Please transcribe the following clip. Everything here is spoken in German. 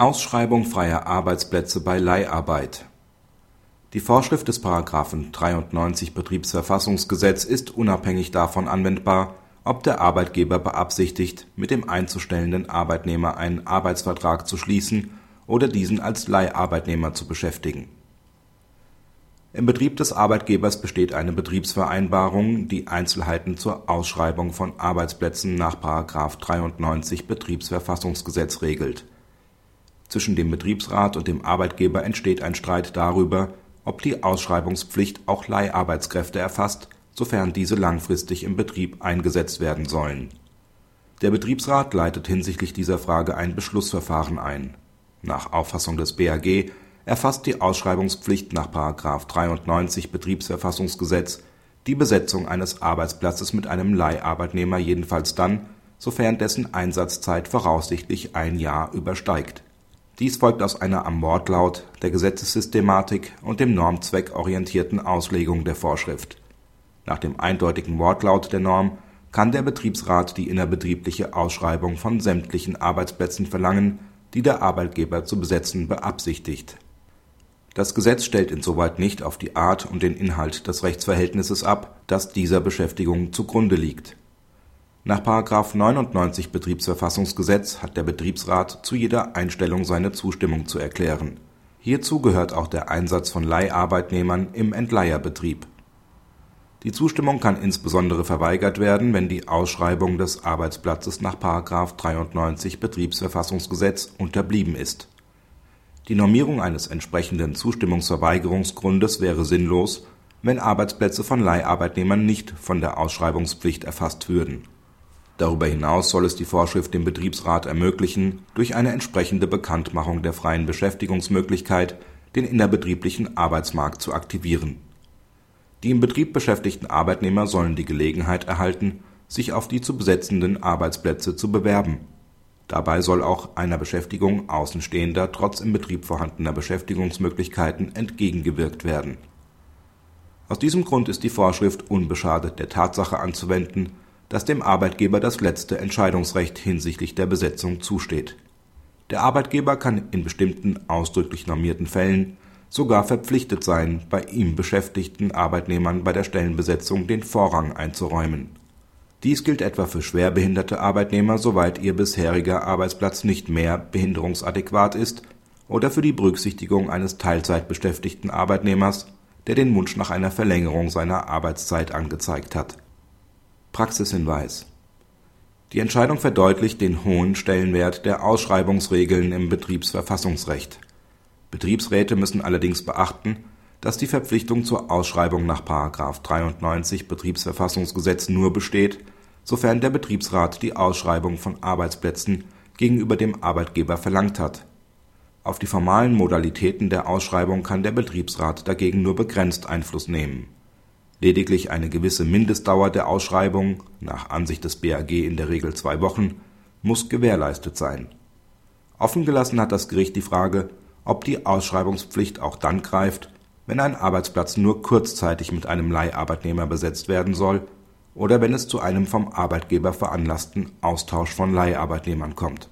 Ausschreibung freier Arbeitsplätze bei Leiharbeit Die Vorschrift des § 93 Betriebsverfassungsgesetz ist unabhängig davon anwendbar, ob der Arbeitgeber beabsichtigt, mit dem einzustellenden Arbeitnehmer einen Arbeitsvertrag zu schließen oder diesen als Leiharbeitnehmer zu beschäftigen. Im Betrieb des Arbeitgebers besteht eine Betriebsvereinbarung, die Einzelheiten zur Ausschreibung von Arbeitsplätzen nach § 93 Betriebsverfassungsgesetz regelt. Zwischen dem Betriebsrat und dem Arbeitgeber entsteht ein Streit darüber, ob die Ausschreibungspflicht auch Leiharbeitskräfte erfasst, sofern diese langfristig im Betrieb eingesetzt werden sollen. Der Betriebsrat leitet hinsichtlich dieser Frage ein Beschlussverfahren ein. Nach Auffassung des BAG erfasst die Ausschreibungspflicht nach § 93 Betriebsverfassungsgesetz die Besetzung eines Arbeitsplatzes mit einem Leiharbeitnehmer jedenfalls dann, sofern dessen Einsatzzeit voraussichtlich ein Jahr übersteigt. Dies folgt aus einer am Wortlaut, der Gesetzessystematik und dem Normzweck orientierten Auslegung der Vorschrift. Nach dem eindeutigen Wortlaut der Norm kann der Betriebsrat die innerbetriebliche Ausschreibung von sämtlichen Arbeitsplätzen verlangen, die der Arbeitgeber zu besetzen beabsichtigt das Gesetz stellt insoweit nicht auf die Art und den Inhalt des Rechtsverhältnisses ab, das dieser Beschäftigung zugrunde liegt. Nach § 99 Betriebsverfassungsgesetz hat der Betriebsrat zu jeder Einstellung seine Zustimmung zu erklären. Hierzu gehört auch der Einsatz von Leiharbeitnehmern im Entleiherbetrieb. Die Zustimmung kann insbesondere verweigert werden, wenn die Ausschreibung des Arbeitsplatzes nach § 93 Betriebsverfassungsgesetz unterblieben ist die Normierung eines entsprechenden Zustimmungsverweigerungsgrundes wäre sinnlos, wenn Arbeitsplätze von Leiharbeitnehmern nicht von der Ausschreibungspflicht erfasst würden. Darüber hinaus soll es die Vorschrift dem Betriebsrat ermöglichen, durch eine entsprechende Bekanntmachung der freien Beschäftigungsmöglichkeit den innerbetrieblichen Arbeitsmarkt zu aktivieren. Die im Betrieb beschäftigten Arbeitnehmer sollen die Gelegenheit erhalten, sich auf die zu besetzenden Arbeitsplätze zu bewerben Dabei soll auch einer Beschäftigung Außenstehender trotz im Betrieb vorhandener Beschäftigungsmöglichkeiten entgegengewirkt werden. Aus diesem Grund ist die Vorschrift unbeschadet der Tatsache anzuwenden, dass dem Arbeitgeber das letzte Entscheidungsrecht hinsichtlich der Besetzung zusteht. Der Arbeitgeber kann in bestimmten ausdrücklich normierten Fällen sogar verpflichtet sein, bei ihm beschäftigten Arbeitnehmern bei der Stellenbesetzung den Vorrang einzuräumen dies gilt etwa für schwerbehinderte Arbeitnehmer, soweit ihr bisheriger Arbeitsplatz nicht mehr behinderungsadäquat ist, oder für die Berücksichtigung eines Teilzeitbeschäftigten Arbeitnehmers, der den Wunsch nach einer Verlängerung seiner Arbeitszeit angezeigt hat. Praxishinweis Die Entscheidung verdeutlicht den hohen Stellenwert der Ausschreibungsregeln im Betriebsverfassungsrecht. Betriebsräte müssen allerdings beachten dass die Verpflichtung zur Ausschreibung nach § 93 Betriebsverfassungsgesetz nur besteht, sofern der Betriebsrat die Ausschreibung von Arbeitsplätzen gegenüber dem Arbeitgeber verlangt hat. Auf die formalen Modalitäten der Ausschreibung kann der Betriebsrat dagegen nur begrenzt Einfluss nehmen. Lediglich eine gewisse Mindestdauer der Ausschreibung (nach Ansicht des BAG in der Regel zwei Wochen) muss gewährleistet sein. Offen gelassen hat das Gericht die Frage, ob die Ausschreibungspflicht auch dann greift wenn ein Arbeitsplatz nur kurzzeitig mit einem Leiharbeitnehmer besetzt werden soll oder wenn es zu einem vom Arbeitgeber veranlassten Austausch von Leiharbeitnehmern kommt